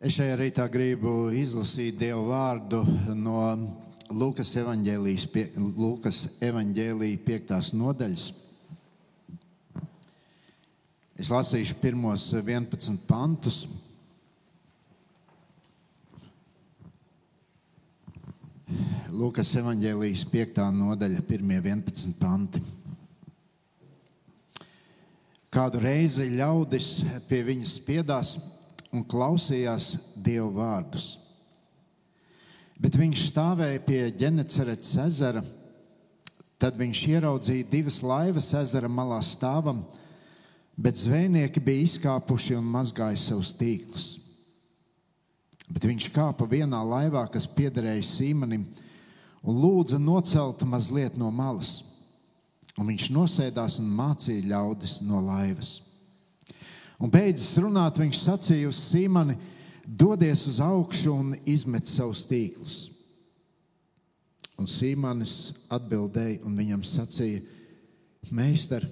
Es šajā rītā gribu izlasīt Dieva vārdu no Lūkas evanģēlijas, Lūkas evanģēlija 5. nodaļas. Es lasīšu pirmos 11 pantus. Lūkas evanģēlijas 5. nodaļa, 1. 11 panti. Kādu reizi ļaudis pie viņas spiedās un klausījās Dieva vārdus. Bet viņš stāvēja pie Ģeneceretes ezera. Tad viņš ieraudzīja divas laivas ezera malā stāvam, bet zvejnieki bija izkāpuši un mazgāja savus tīklus. Bet viņš kāpa vienā laivā, kas piederēja Sīmanim, un lūdza nocelt mazliet no malas. Un viņš nosēdās un mācīja ļaudis no laivas. Un beidzot runāt, viņš sacīja uz Sīmani: dodies uz augšu un izmet savus tīklus. Un Sīmanis atbildēja un viņam sacīja: Meistar,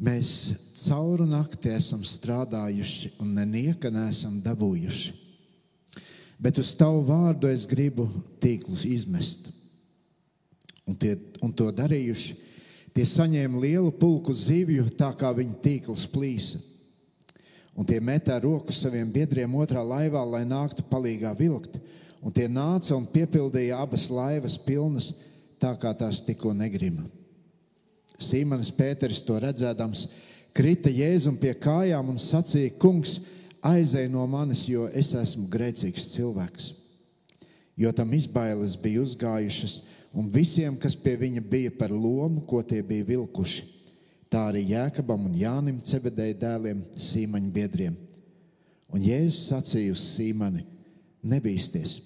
mēs cauru nakti esam strādājuši un nenieka neesam dabūjuši. Bet uz tavu vārdu es gribu tīklus izmest. Un, tie, un to darījuši Tie saņēma lielu pulku zivju, tā kā viņa tīkls plīsa. Un tie metā roku saviem biedriem otrā laivā, lai nāktu palīgā vilkt. Un tie nāca un piepildīja abas laivas pilnas, tā kā tās tikko negrima. Sīmanis Pēteris to redzēdams, krita Jēzum pie kājām un sacīja: Kungs, aizej no manis, jo es esmu grēcīgs cilvēks. Jo tam izbailes bija uzgājušas, un visiem, kas pie viņa bija par lomu, ko tie bija vilkuši. Tā arī Jēkabam un Jānim Cebedēja dēliem, Sīmaņa biedriem. Un Jēzus sacīja uz Sīmani: Nebīsties,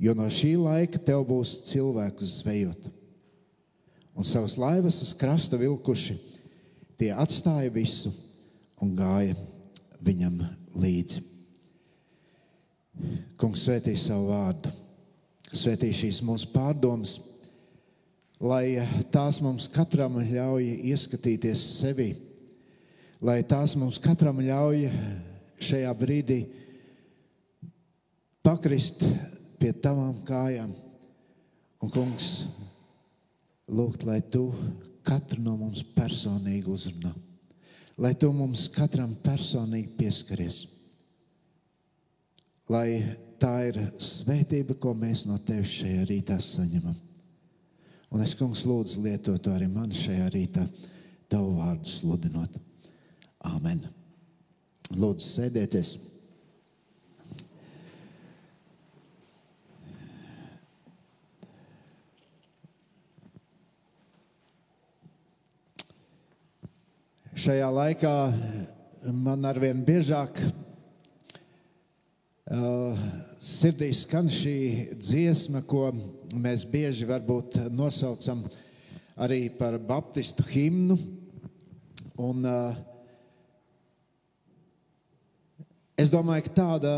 jo no šī laika tev būs cilvēku zvejot. Un savas laivas uz krasta vilkuši, tie atstāja visu un gāja viņam līdzi. Kungs svētī savu vārdu, svētī šīs mūsu pārdomas lai tās mums katram ļauj ieskatīties sevi, lai tās mums katram ļauj šajā brīdī pakrist pie tavām kājām. Un, kungs, lūgt, lai tu katru no mums personīgi uzrunā, lai tu mums katram personīgi pieskaries. Lai tā ir svētība, ko mēs no tevis šajā rītā saņemam. Un es, kungs, lūdzu, lietot to arī man šajā rītā, tavu vārdu sludinot. Āmen. Lūdzu, sēdieties. Šajā laikā man arvien biežāk uh, sirdī skan šī dziesma, ko mēs bieži varbūt nosaucam arī par baptistu himnu. Un, uh, es domāju, ka tāda,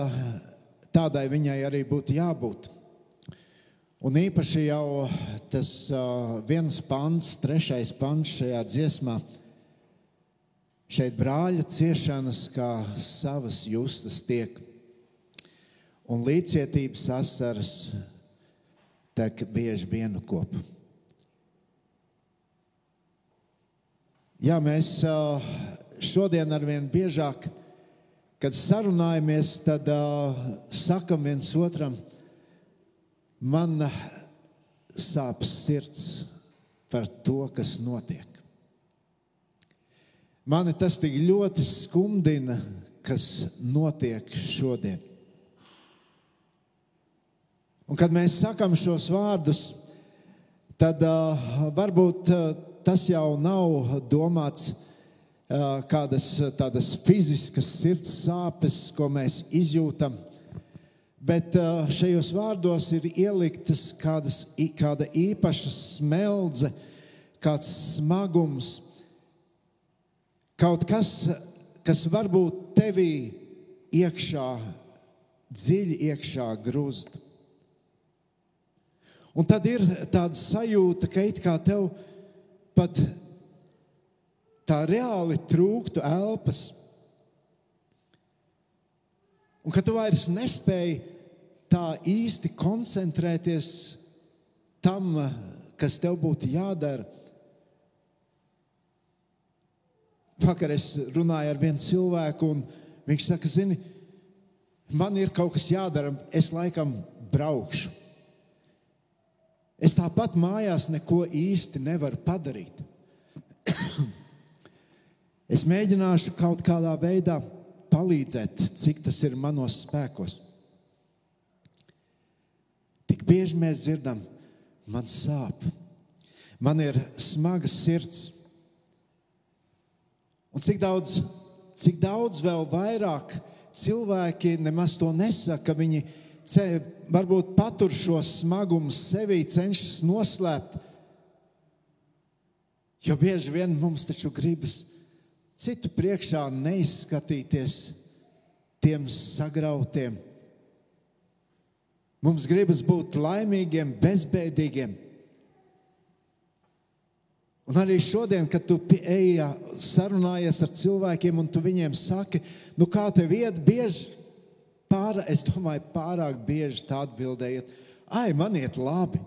tādai viņai arī būtu jābūt. Un īpaši jau tas uh, viens pants, trešais pants šajā dziesmā. Šeit brāļa ciešanas kā savas justas tiek un līdzietības asaras tek bieži vienu kopu. Jā, mēs šodien ar vien biežāk, kad sarunājamies, tad uh, sakam viens otram, man sāp sirds par to, kas notiek. Mani tas tik ļoti skumdina, kas notiek šodien. Un, kad mēs sakām šos vārdus, tad uh, varbūt uh, tas jau nav domāts uh, kādas tādas fiziskas sirds sāpes, ko mēs izjūtam. Bet uh, šajos vārdos ir ieliktas kādas, kāda īpaša smeldze, kāds smagums, kaut kas, kas varbūt tevī iekšā, dziļi iekšā grūst. Un tad ir tāda sajūta, ka it kā tev pat tā reāli trūktu elpas. Un ka tu vairs nespēji tā īsti koncentrēties tam, kas tev būtu jādara. Vakar es runāju ar vienu cilvēku, un viņš saka, zini, man ir kaut kas jādara, es laikam braukšu. Es tāpat mājās neko īsti nevaru padarīt. es mēģināšu kaut kādā veidā palīdzēt, cik tas ir manos spēkos. Tik bieži mēs dzirdam, man sāp, man ir smaga sirds. Un cik daudz, cik daudz vēl vairāk cilvēki nemaz to nesaka, viņi varbūt patur šo smagumu sevī, cenšas noslēpt. Jo bieži vien mums taču gribas citu priekšā neizskatīties tiem sagrautiem. Mums gribas būt laimīgiem, bezbēdīgiem. Un arī šodien, kad tu ej sarunājies ar cilvēkiem, un tu viņiem saki, nu kā tev iet, bieži, pār, es domāju, pārāk bieži tā atbildējiet, ai, man iet labi.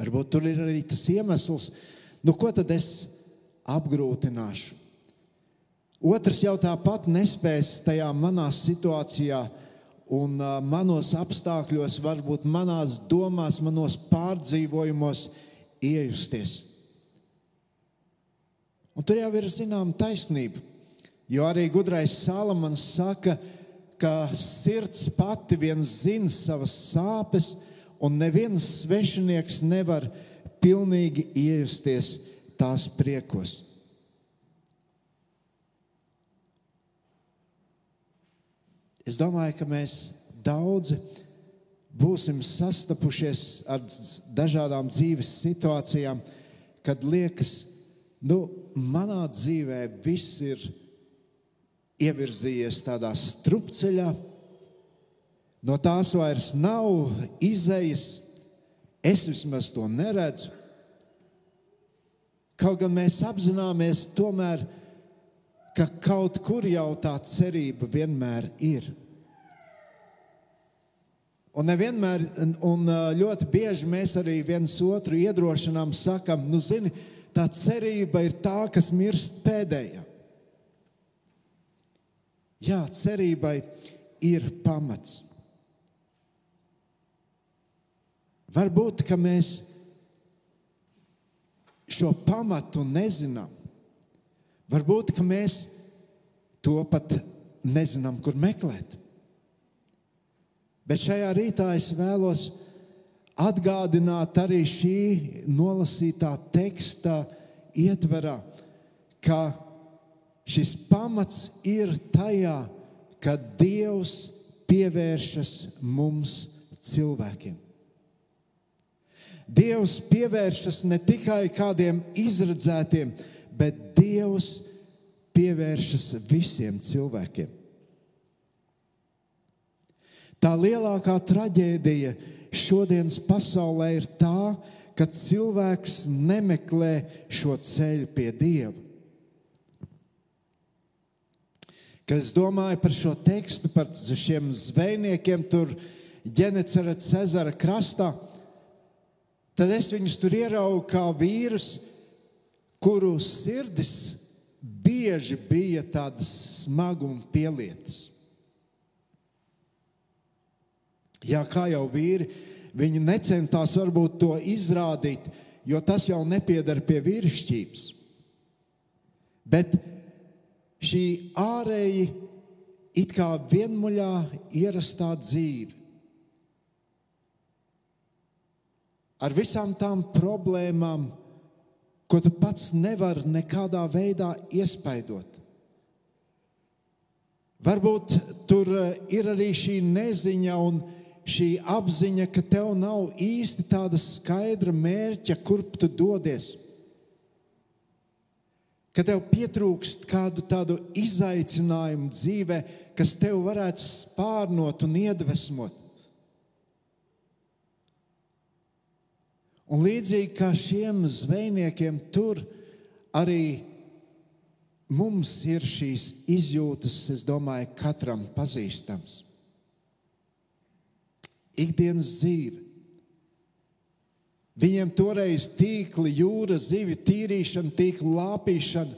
Varbūt tur ir arī tas iemesls, nu ko tad es apgrūtināšu. Otrs jau tāpat nespēs tajā manā situācijā un uh, manos apstākļos, varbūt manās domās, manos pārdzīvojumos iejusties. Un tur jau ir zināma taisnība, jo arī gudrais Salamans saka, ka sirds pati vien zina savas sāpes, un neviens svešinieks nevar pilnīgi iejusties tās priekos. Es domāju, ka mēs daudzi būsim sastapušies ar dažādām dzīves situācijām, kad liekas, nu, manā dzīvē viss ir ievirzījies tādā strupceļā, no tās vairs nav izējas. Es vismaz to neredzu. Kaut gan mēs apzināmies, tomēr, ka kaut kur jau tā cerība vienmēr ir. Un, nevienmēr, un ļoti bieži mēs arī viens otru iedrošinām, sakam, nu, zini, tā cerība ir tā, kas mirst pēdējā. Jā, cerībai ir pamats. Varbūt, ka mēs šo pamatu nezinām. Varbūt, ka mēs to pat nezinām, kur meklēt. Bet šajā rītā es vēlos atgādināt arī šī nolasītā teksta ietverā, ka šis pamats ir tajā, ka Dievs pievēršas mums cilvēkiem. Dievs pievēršas ne tikai kādiem izredzētiem, bet Dievs pievēršas visiem cilvēkiem. Tā lielākā traģēdija šodienas pasaulē ir tā, ka cilvēks nemeklē šo ceļu pie Dieva. Kad es domāju par šo tekstu, par šiem zvejniekiem, tur ģenerēta Cezara krastā, tad es viņus tur ieraugu kā vīrus, kuru sirdis bieži bija tādas smaguma pielietas. Jā, kā jau vīri, viņi necentās varbūt to izrādīt, jo tas jau nepiedara pie vīrišķības. Bet šī ārēji it kā vienmuļā ierastā dzīve ar visām tām problēmām, ko tu pats nevari nekādā veidā iespaidot. Varbūt tur eh, ir arī šī neziņa un šī apziņa, ka tev nav īsti tāda skaidra mērķa, kurp tu dodies. Ka tev pietrūkst kādu tādu izaicinājumu dzīvē, kas tev varētu spārnot un iedvesmot. Un līdzīgi kā šiem zvejniekiem, tur arī mums ir šīs izjūtas, es domāju, katram pazīstams. Ikdienas dzīve. Viņiem toreiz tīkli, jūra, zivju tīrīšana, tīklu lāpīšana,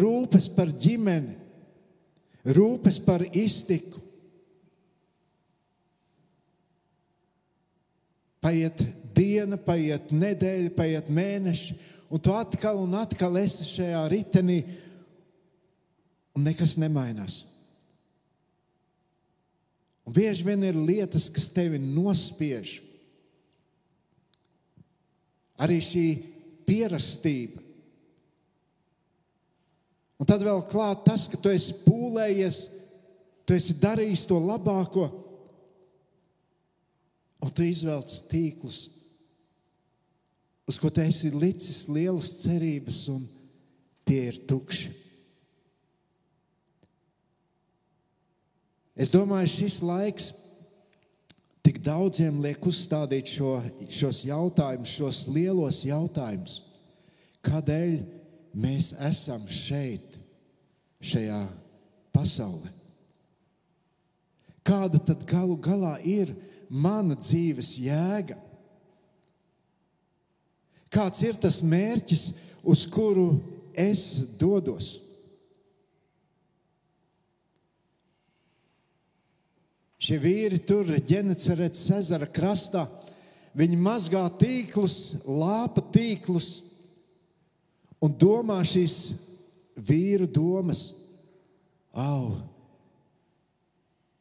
rūpes par ģimeni, rūpes par iztiku. Paiet diena, paiet nedēļa, paiet mēneši, un tu atkal un atkal esi šajā ritenī, un nekas nemainās. Un bieži vien ir lietas, kas tevi nospiež. Arī šī pierastība. Un tad vēl klāt tas, ka tu esi pūlējies, tu esi darījis to labāko, un tu izvelc tīklus, uz ko tu esi licis lielas cerības, un tie ir tukši. Es domāju, šis laiks daudziem liek uzstādīt šo, šos jautājumus, šos lielos jautājumus. Kādēļ mēs esam šeit, šajā pasaulē? Kāda tad galu galā ir mana dzīves jēga? Kāds ir tas mērķis, uz kuru es dodos? Šie vīri tur ģenecerētas ezera krastā. Viņi mazgā tīklus, lāpa tīklus un domā šīs vīru domas. Au,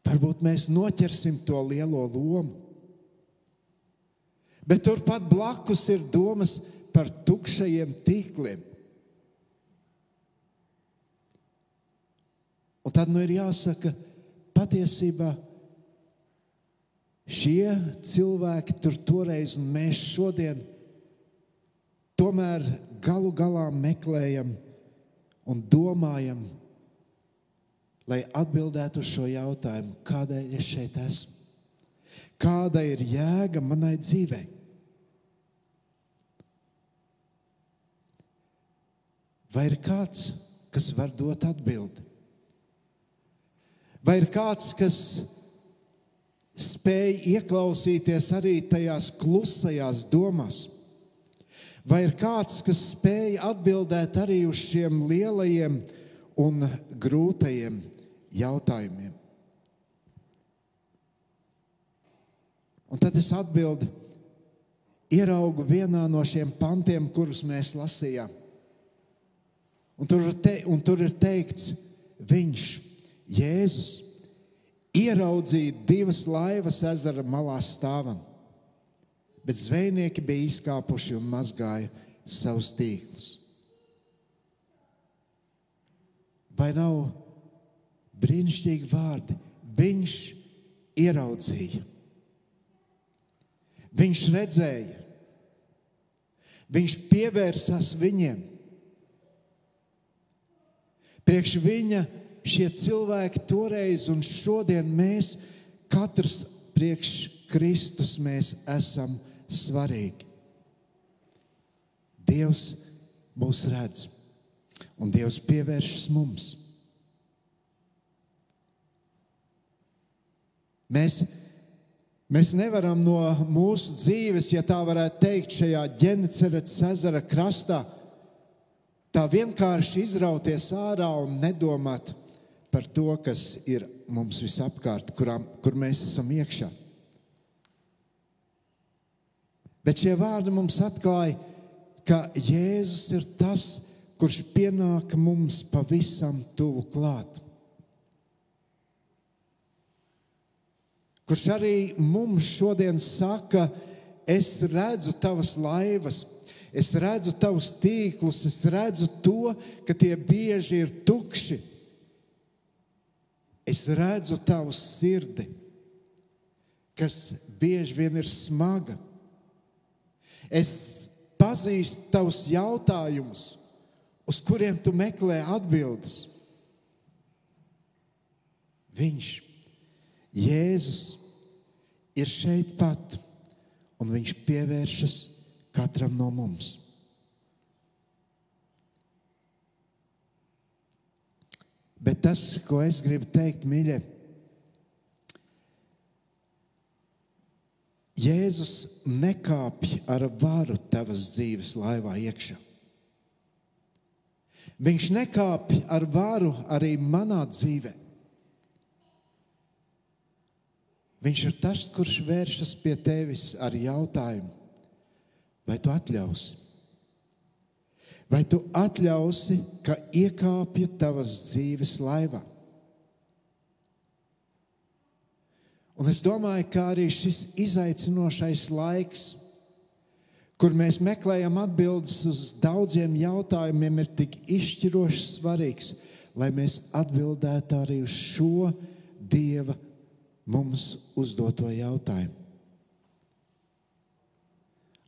varbūt mēs noķersim to lielo lomu. Bet turpat blakus ir domas par tukšajiem tīkliem. Un tad nu ir jāsaka, patiesībā Šie cilvēki tur toreiz un mēs šodien tomēr galu galā meklējam un domājam, lai atbildētu uz šo jautājumu, kādēļ es šeit esmu. Kāda ir jēga manai dzīvei? Vai ir kāds, kas var dot atbildi? Vai ir kāds, kas spēj ieklausīties arī tajās klusajās domās? Vai ir kāds, kas spēj atbildēt arī uz šiem lielajiem un grūtajiem jautājumiem? Un tad es atbildu, ieraugu vienā no šiem pantiem, kurus mēs lasījām. Un tur, te, un tur ir teikts, viņš, Jēzus, ieraudzīja divas laivas ezera malā stāvam, bet zvejnieki bija izkāpuši un mazgāja savus tīklus. Vai nav brīnišķīgi vārdi? Viņš ieraudzīja, viņš redzēja, viņš pievērsās viņiem. Priekš viņa šie cilvēki toreiz un šodien mēs, katrs priekš Kristus, mēs esam svarīgi. Dievs mūs redz, un Dievs pievēršas mums. Mēs, mēs nevaram no mūsu dzīves, ja tā varētu teikt, šajā ģenerētas ezera krastā, tā vienkārši izrauties ārā un nedomāt, par to, kas ir mums visapkārt, kurām, kur mēs esam iekšā. Bet šie vārdi mums atklāja, ka Jēzus ir tas, kurš pienāk mums pavisam tuvu klāt. Kurš arī mums šodien saka, es redzu tavas laivas, es redzu tavus tīklus, es redzu to, ka tie bieži ir tukši Es redzu tavu sirdi, kas bieži vien ir smaga. Es pazīstu tavus jautājumus, uz kuriem tu meklē atbildes. Viņš, Jēzus, ir šeit pat, un viņš pievēršas katram no mums. Bet tas, ko es gribu teikt, mīļie, Jēzus nekāpj ar varu tavas dzīves laivā iekšā. Viņš nekāpj ar varu arī manā dzīvē. Viņš ir tas, kurš vēršas pie tevis ar jautājumu, vai tu atļausi? Vai tu atļausi, ka iekāpju tavas dzīves laivā? Un es domāju, ka arī šis izaicinošais laiks, kur mēs meklējam atbildes uz daudziem jautājumiem, ir tik izšķiroši svarīgs, lai mēs atbildētu arī uz šo Dieva mums uzdoto jautājumu.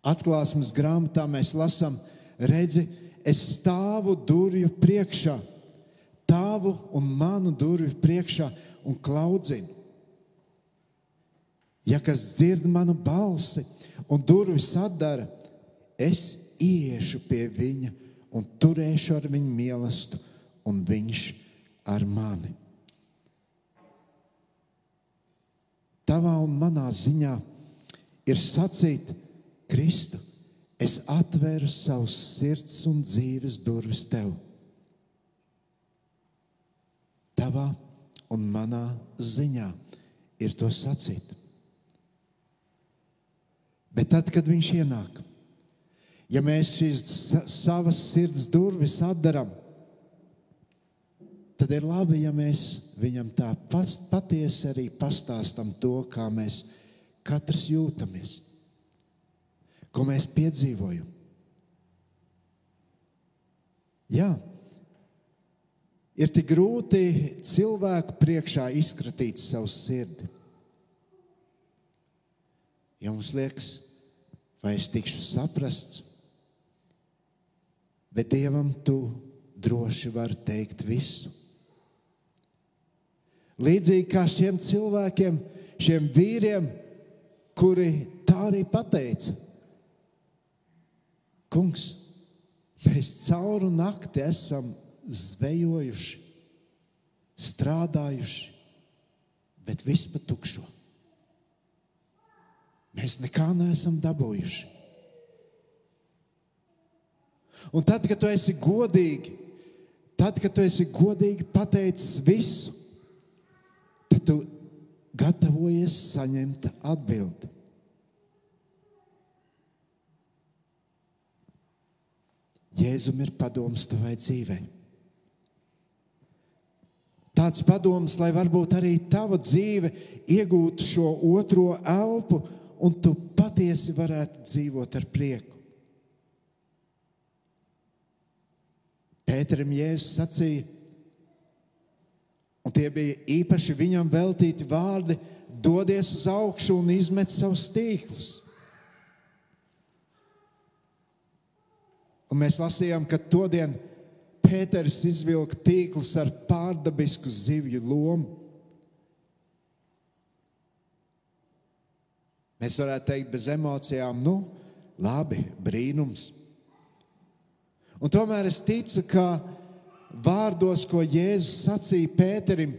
Atklāsmes grāmatā mēs lasām, redzi, es stāvu durvju priekšā, tavu un manu durvju priekšā un klaudzinu. Ja kas dzird manu balsi un durvis atdara, es iešu pie viņa un turēšu ar viņu mīlestību, un viņš ar mani. Tavā un manā ziņā ir sacīt, Kristu, es atveru savus sirds un dzīves durvis tev. Tavā un manā ziņā ir to sacīt. Bet tad, kad viņš ienāk, ja mēs šīs savas sirds durvis atdaram, tad ir labi, ja mēs viņam tā patiesi arī pastāstam to, kā mēs katrs jūtamies, ko mēs piedzīvojam. Jā, ir tik grūti cilvēku priekšā izkratīt savu sirdi. Ja mums liekas, vai es tikšu saprasts, bet Dievam tu droši vari teikt visu. Līdzīgi kā šiem cilvēkiem, šiem vīriem, kuri tā arī pateica. Kungs, mēs cauru nakti esam zvejojuši, strādājuši, bet viss pa tukšo. Mēs nekā neesam dabūjuši. Un tad, kad tu esi godīgi, tad, kad tu esi godīgi pateicis visu, tad tu gatavojies saņemt atbildi. Jēzum ir padoms tavai dzīvei. Tāds padoms, lai varbūt arī tava dzīve iegūtu šo otro elpu, un tu patiesi varētu dzīvot ar prieku. Pēterim Jēzus sacīja, Un tie bija īpaši viņam veltīti vārdi: dodies uz augšu un izmet savus tīklus. Un mēs lasījām, ka todien Pēters izvilka tīklus ar pārdabisku zivju lomu. Mēs varētu teikt, bez emocijām, nu, labi, brīnums. Un tomēr es ticu, ka vārdos, ko Jēzus sacīja Pēterim,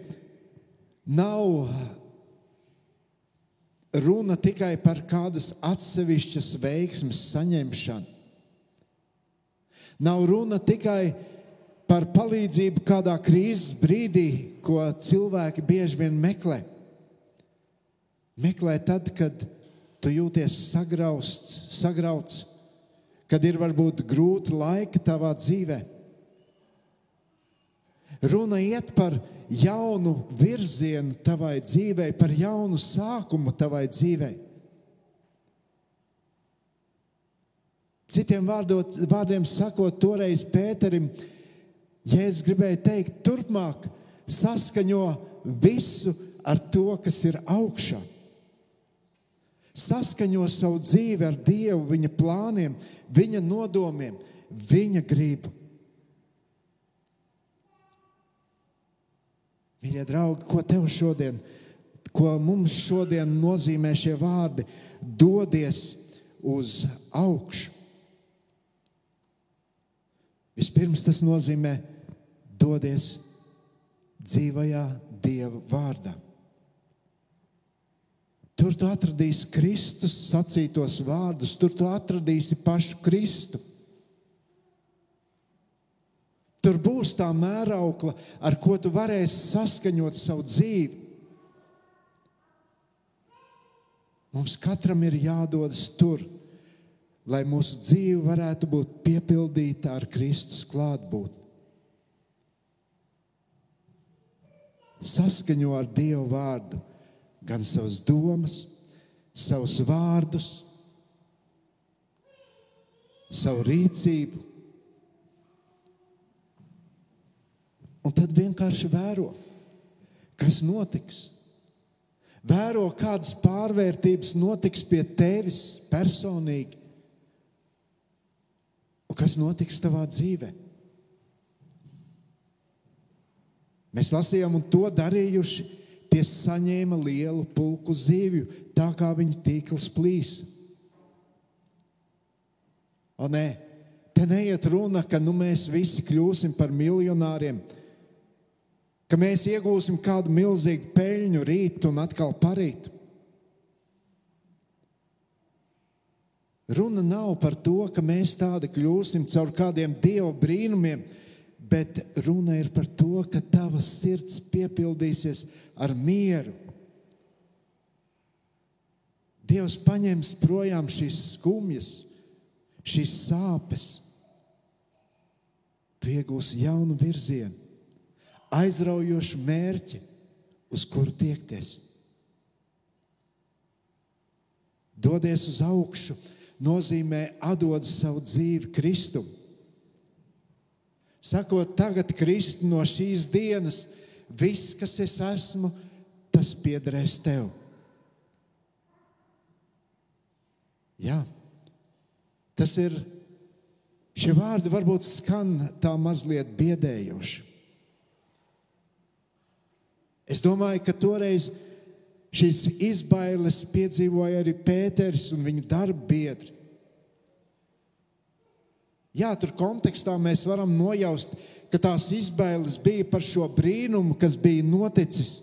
nav runa tikai par kādas atsevišķas veiksmes saņemšanu. Nav runa tikai par palīdzību kādā krīzes brīdī, ko cilvēki bieži vien meklē. Meklē tad, kad tu jūties sagrauts, sagrauts kad ir varbūt grūti laiki tavā dzīvēm. Runa iet par jaunu virzienu tavai dzīvei, par jaunu sākumu tavai dzīvei. Citiem vārdot, vārdiem sakot, toreiz Pēterim, Jēzus gribēja teikt, turpmāk saskaņo visu ar to, kas ir augšā. Saskaņo savu dzīvi ar Dievu, viņa plāniem, viņa nodomiem, viņa gribu. Mīļie draugi, ko tev šodien, ko mums šodien nozīmē šie vārdi? Dodies uz augšu. Vispirms tas nozīmē dodies dzīvajā Dieva vārdā. Tur tu atradīsi Kristus sacītos vārdus, tur tu atradīsi pašu Kristu. Tur būs tā mēraukla, ar ko tu varēsi saskaņot savu dzīvi. Mums katram ir jādodas tur, lai mūsu dzīve varētu būt piepildīta ar Kristus klātbūtni. Saskaņo ar Dievu vārdu gan savas domas, savus vārdus, savu rīcību. Un tad vienkārši vēro, kas notiks. Vēro, kādas pārvērtības notiks pie tevis personīgi, un kas notiks tavā dzīvē. Mēs lasījām, un to darījuši tie saņēma lielu pulku zīvju, tā kā viņa tīkls plīs. O, nē, te neiet runa, ka nu, mēs visi kļūsim par miljonāriem, ka mēs iegūsim kādu milzīgu peļņu rīt un atkal parīt. Runa nav par to, ka mēs tādi kļūsim caur kādiem dievu brīnumiem, bet runa ir par to, ka tava sirds piepildīsies ar mieru. Dievs paņems projām šīs skumjas, šīs sāpes. Tu iegūsi jaunu virzienu, aizraujošu mērķi, uz kuru tiekties. Dodies uz augšu nozīmē atdot savu dzīvi Kristum sakot, tagad Kristi no šīs dienas, viss, kas es esmu, tas piederēs tev. Jā, tas ir. Šie vārdi varbūt skan tā mazliet biedējoši. Es domāju, ka toreiz šīs izbailes piedzīvoja arī Pēters un viņa darba biedri. Jā, tur kontekstā mēs varam nojaust, ka tās izbailes bija par šo brīnumu, kas bija noticis.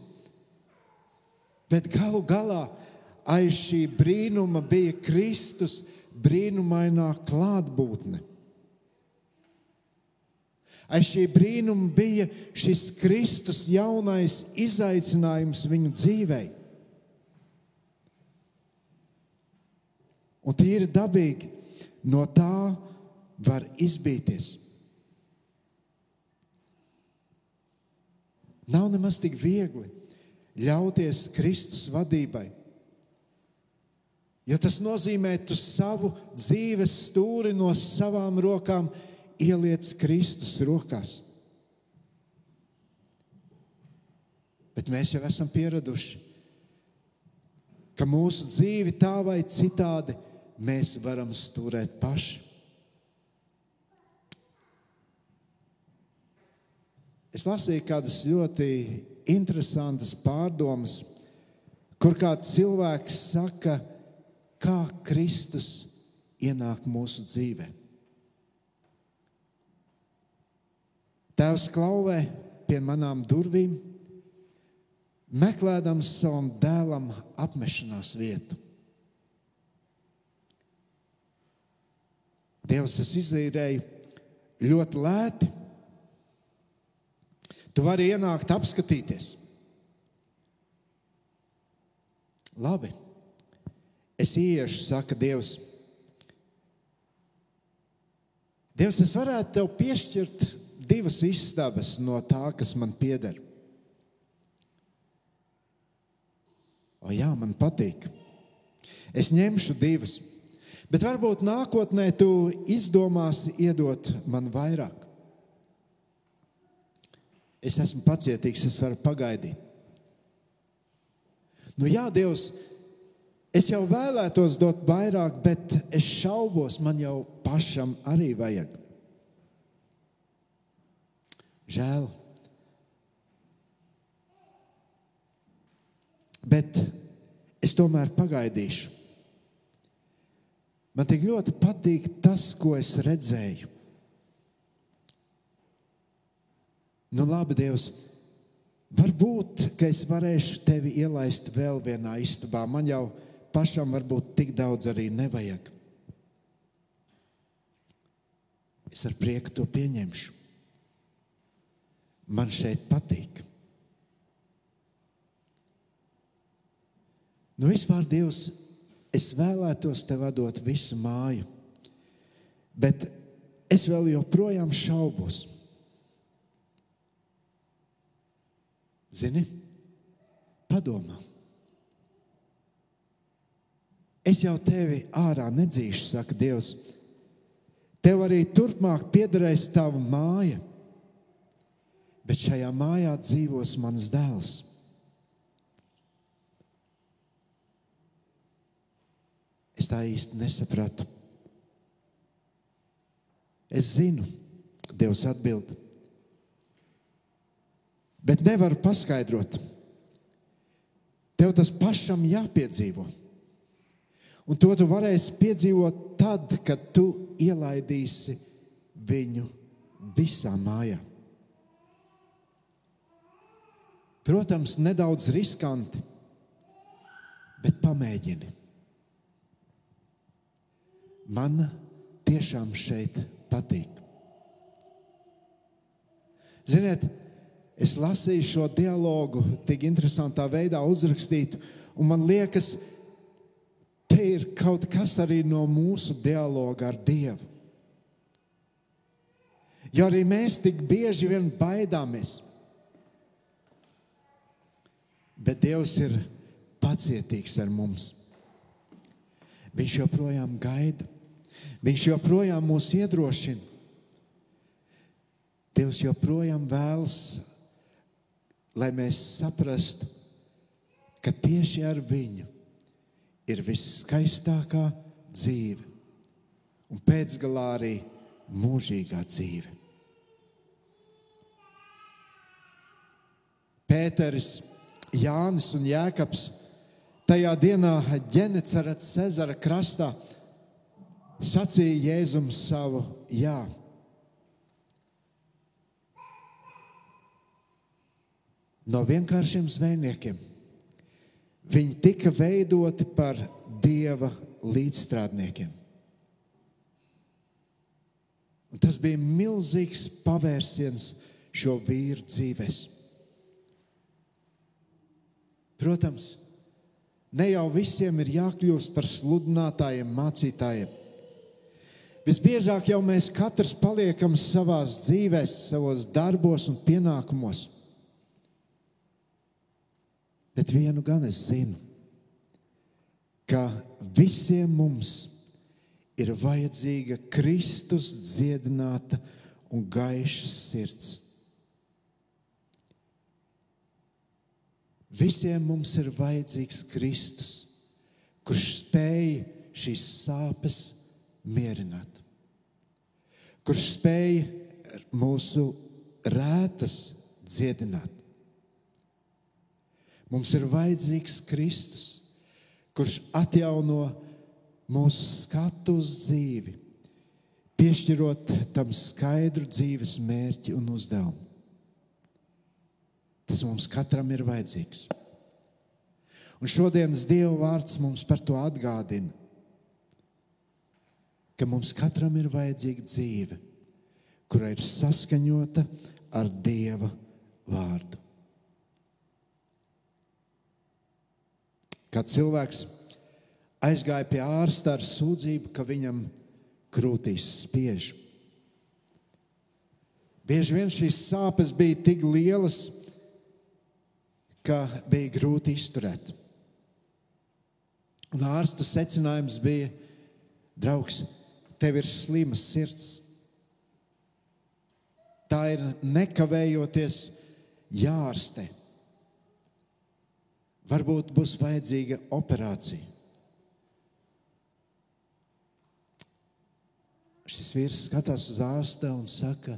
Bet galu galā aiz šī brīnuma bija Kristus brīnumainā klātbūtne. Aiz šī brīnuma bija šis Kristus jaunais izaicinājums viņu dzīvei. Un tīri dabīgi no tā var izbīties. Nav nemaz tik viegli ļauties Kristus vadībai. Jo tas nozīmē, ka tu savu dzīves stūri no savām rokām ieliec Kristus rokās. Bet mēs jau esam pieraduši, ka mūsu dzīvi tā vai citādi mēs varam stūrēt paši. Es lasīju kādas ļoti interesantas pārdomas, kur kāds cilvēks saka, kā Kristus ienāk mūsu dzīvē. Tēvs klauvē pie manām durvīm, meklējams savam dēlam apmešanās vietu. Dievs tas izvīrēja ļoti lēti Tu vari ienākt, apskatīties. Labi, es iešu, saka Dievs. Dievs, es varētu tev piešķirt divas istabas no tā, kas man pieder. O, jā, man patīk. Es ņemšu divas, bet varbūt nākotnē tu izdomāsi iedot man vairāk. Es esmu pacietīgs, es varu pagaidīt. Nu, jā, Dievs, es jau vēlētos dot vairāk, bet es šaubos, man jau pašam arī vajag. Žēl. Bet es tomēr pagaidīšu. Man tik ļoti patīk tas, ko es redzēju. Nu, labi, Dievs, Varbūt, es varēšu tevi ielaist vēl vienā istabā. Man jau pašam varbūt tik daudz arī nevajag. Es ar prieku to pieņemšu. Man šeit patīk. Nu, vispār, Dievs, es vēlētos tev dot visu māju, bet es vēl joprojām šaubos. Zini, padomā. Es jau tevi ārā nedzīšu, saka Dievs. Tev arī turpmāk piederēs tava māja, bet šajā mājā dzīvos mans dēls. Es tā īsti nesapratu. Es zinu, Dievs atbild, bet nevaru paskaidrot. Tev tas pašam jāpiedzīvo. Un to tu varēsi piedzīvot tad, kad tu ielaidīsi viņu visā mājā. Protams, nedaudz riskanti, bet pamēģini. Man tiešām šeit patīk. Ziniet, es lasīju šo dialogu tik interesantā veidā uzrakstītu, un man liekas, te ir kaut kas arī no mūsu dialoga ar Dievu. Jo arī mēs tik bieži vien baidāmies, bet Dievs ir pacietīgs ar mums. Viņš joprojām gaida. Viņš joprojām mūs iedrošina. Dievs joprojām vēlas, lai mēs saprastu, ka tieši ar viņu ir viskaistākā dzīve un pēcgalā arī mūžīgā dzīve. Pēters, Jānis un Jēkabs tajā dienā Ģenecerats Cezara krastā sacīja Jēzum savu jā. No vienkāršiem zvejniekiem viņi tika veidoti par dieva līdzstrādniekiem. Un tas bija milzīgs pavērsiens šo vīru dzīvēm. Protams, ne jau visiem ir jākļūst par sludinātājiem, mācītājiem. Visbiežāk jau mēs katrs paliekam savā dzīvē, savos darbos un pienākumos. Bet vienu gan es zinu, ka visiem mums ir vajadzīga Kristus dziedināta un gaiša sirds. Visiem mums ir vajadzīgs Kristus, kurš spēj šīs sāpes mierināt, kurš spēj mūsu rētas dziedināt. Mums ir vajadzīgs Kristus, kurš atjauno mūsu skatu uz dzīvi, piešķirot tam skaidru dzīves mērķi un uzdevumu. Tas mums katram ir vajadzīgs. Un šodienas Dieva vārds mums par to atgādina ka mums katram ir vajadzīga dzīve, kura ir saskaņota ar Dieva vārdu. Kad cilvēks aizgāja pie ārsta ar sūdzību, ka viņam krūtīs spiež. Bieži vien šīs sāpes bija tik lielas, ka bija grūti izturēt. Un ārsta secinājums bija, draugs, tev ir slima sirds. Tā ir nekavējoties jārastē. Varbūt būs vajadzīga operācija. Šis vīrs skatās uz ārsta un saka,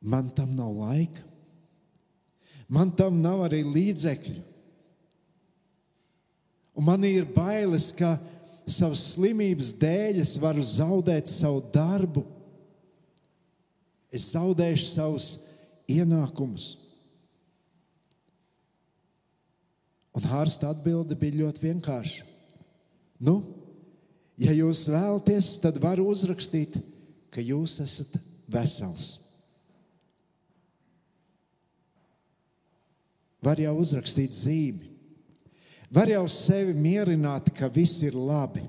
man tam nav laika, man tam nav arī līdzekļu. Un man ir bailes, ka savas slimības dēļ es varu zaudēt savu darbu, es zaudēšu savus ienākumus. Un ārsta atbilde bija ļoti vienkārša. Nu, ja jūs vēlaties, tad varu uzrakstīt, ka jūs esat vesels. Var jau uzrakstīt zīmi, var jau sevi mierināt, ka viss ir labi.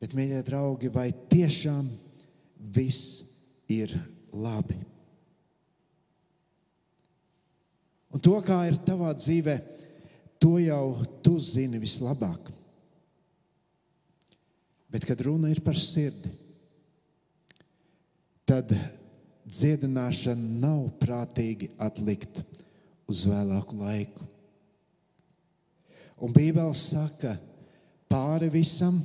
Bet, mīļie draugi, vai tiešām viss ir labi? Un to, kā ir tavā dzīvē, to jau tu zini vislabāk. Bet, kad runa ir par sirdi, tad dziedināšana nav prātīgi atlikt uz vēlāku laiku. Un Bībele saka, pāri visam,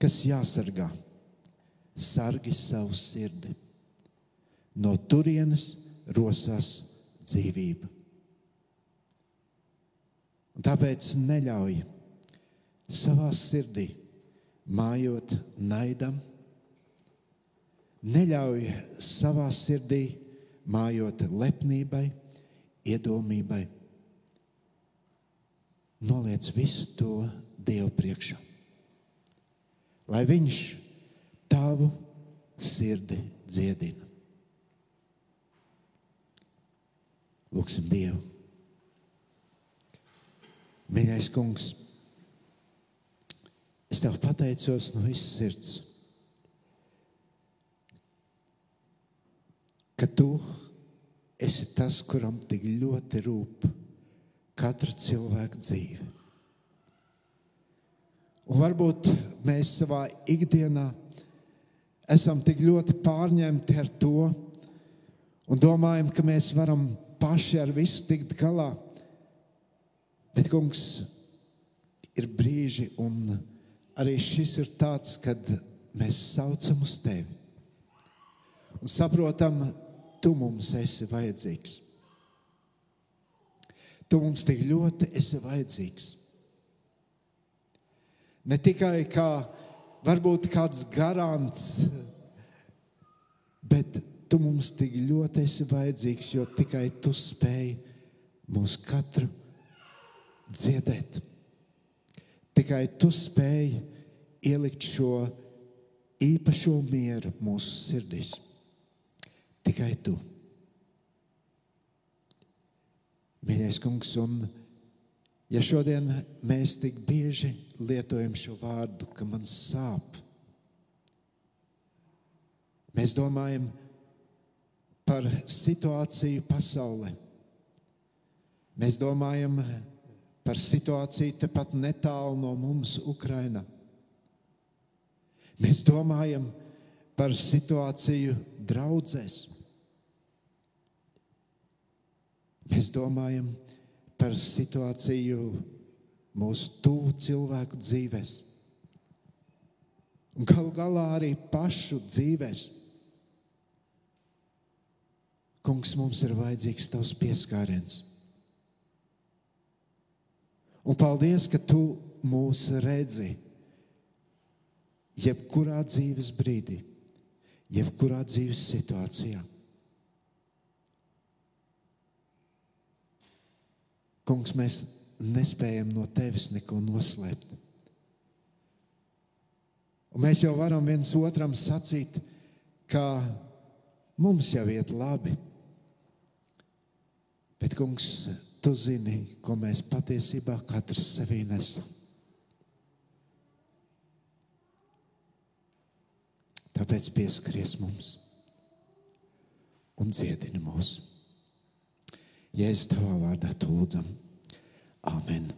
kas jāsargā, sargi savu sirdi. No turienes rosās dzīvība. Un tāpēc neļauj savā sirdī mājot naidam, neļauj savā sirdī mājot lepnībai, iedomībai. Noliec visu to Dievu priekšā. Lai Viņš tavu sirdi dziedina. Lūksim Dievu. Mīļais kungs, es tev pateicos no visas sirds ka tu esi tas, kuram tik ļoti rūp katra cilvēka dzīve. Un varbūt mēs savā ikdienā esam tik ļoti pārņemti ar to un domājam, ka mēs varam paši ar visu tikt galā. Bet, kungs, ir brīži, un arī šis ir tāds, kad mēs saucam uz tevi un saprotam, tu mums esi vajadzīgs. Tu mums tik ļoti esi vajadzīgs. Ne tikai kā varbūt kāds garants, bet tu mums tik ļoti esi vajadzīgs, jo tikai tu spēj mūs katru dziedēt. Tikai tu spēj ielikt šo īpašo mieru mūsu sirdīs. Tikai tu. Mīļais kungs, un ja šodien mēs tik bieži lietojam šo vārdu, ka man sāp, mēs domājam par situāciju pasaulē. Mēs domājam par situāciju tepat netālu no mums, Ukrajinā. Mēs domājam par situāciju draudzēs. Mēs domājam par situāciju mūsu tuvu cilvēku dzīvēs. Un galu galā arī pašu dzīvēs. Kungs, mums ir vajadzīgs tavs pieskāriens. Un paldies, ka tu mūs redzi jebkurā dzīves brīdī, jebkurā dzīves situācijā. Kungs, mēs nespējam no tevis neko noslēpt. Un mēs jau varam viens otram sacīt, ka mums jau iet labi. Bet, kungs, tu zini, ko mēs patiesībā katrs sevī nesam. Tāpēc pieskaries mums un dziedini mūsu. Jēzus tavā vārdā lūdzam. Amen.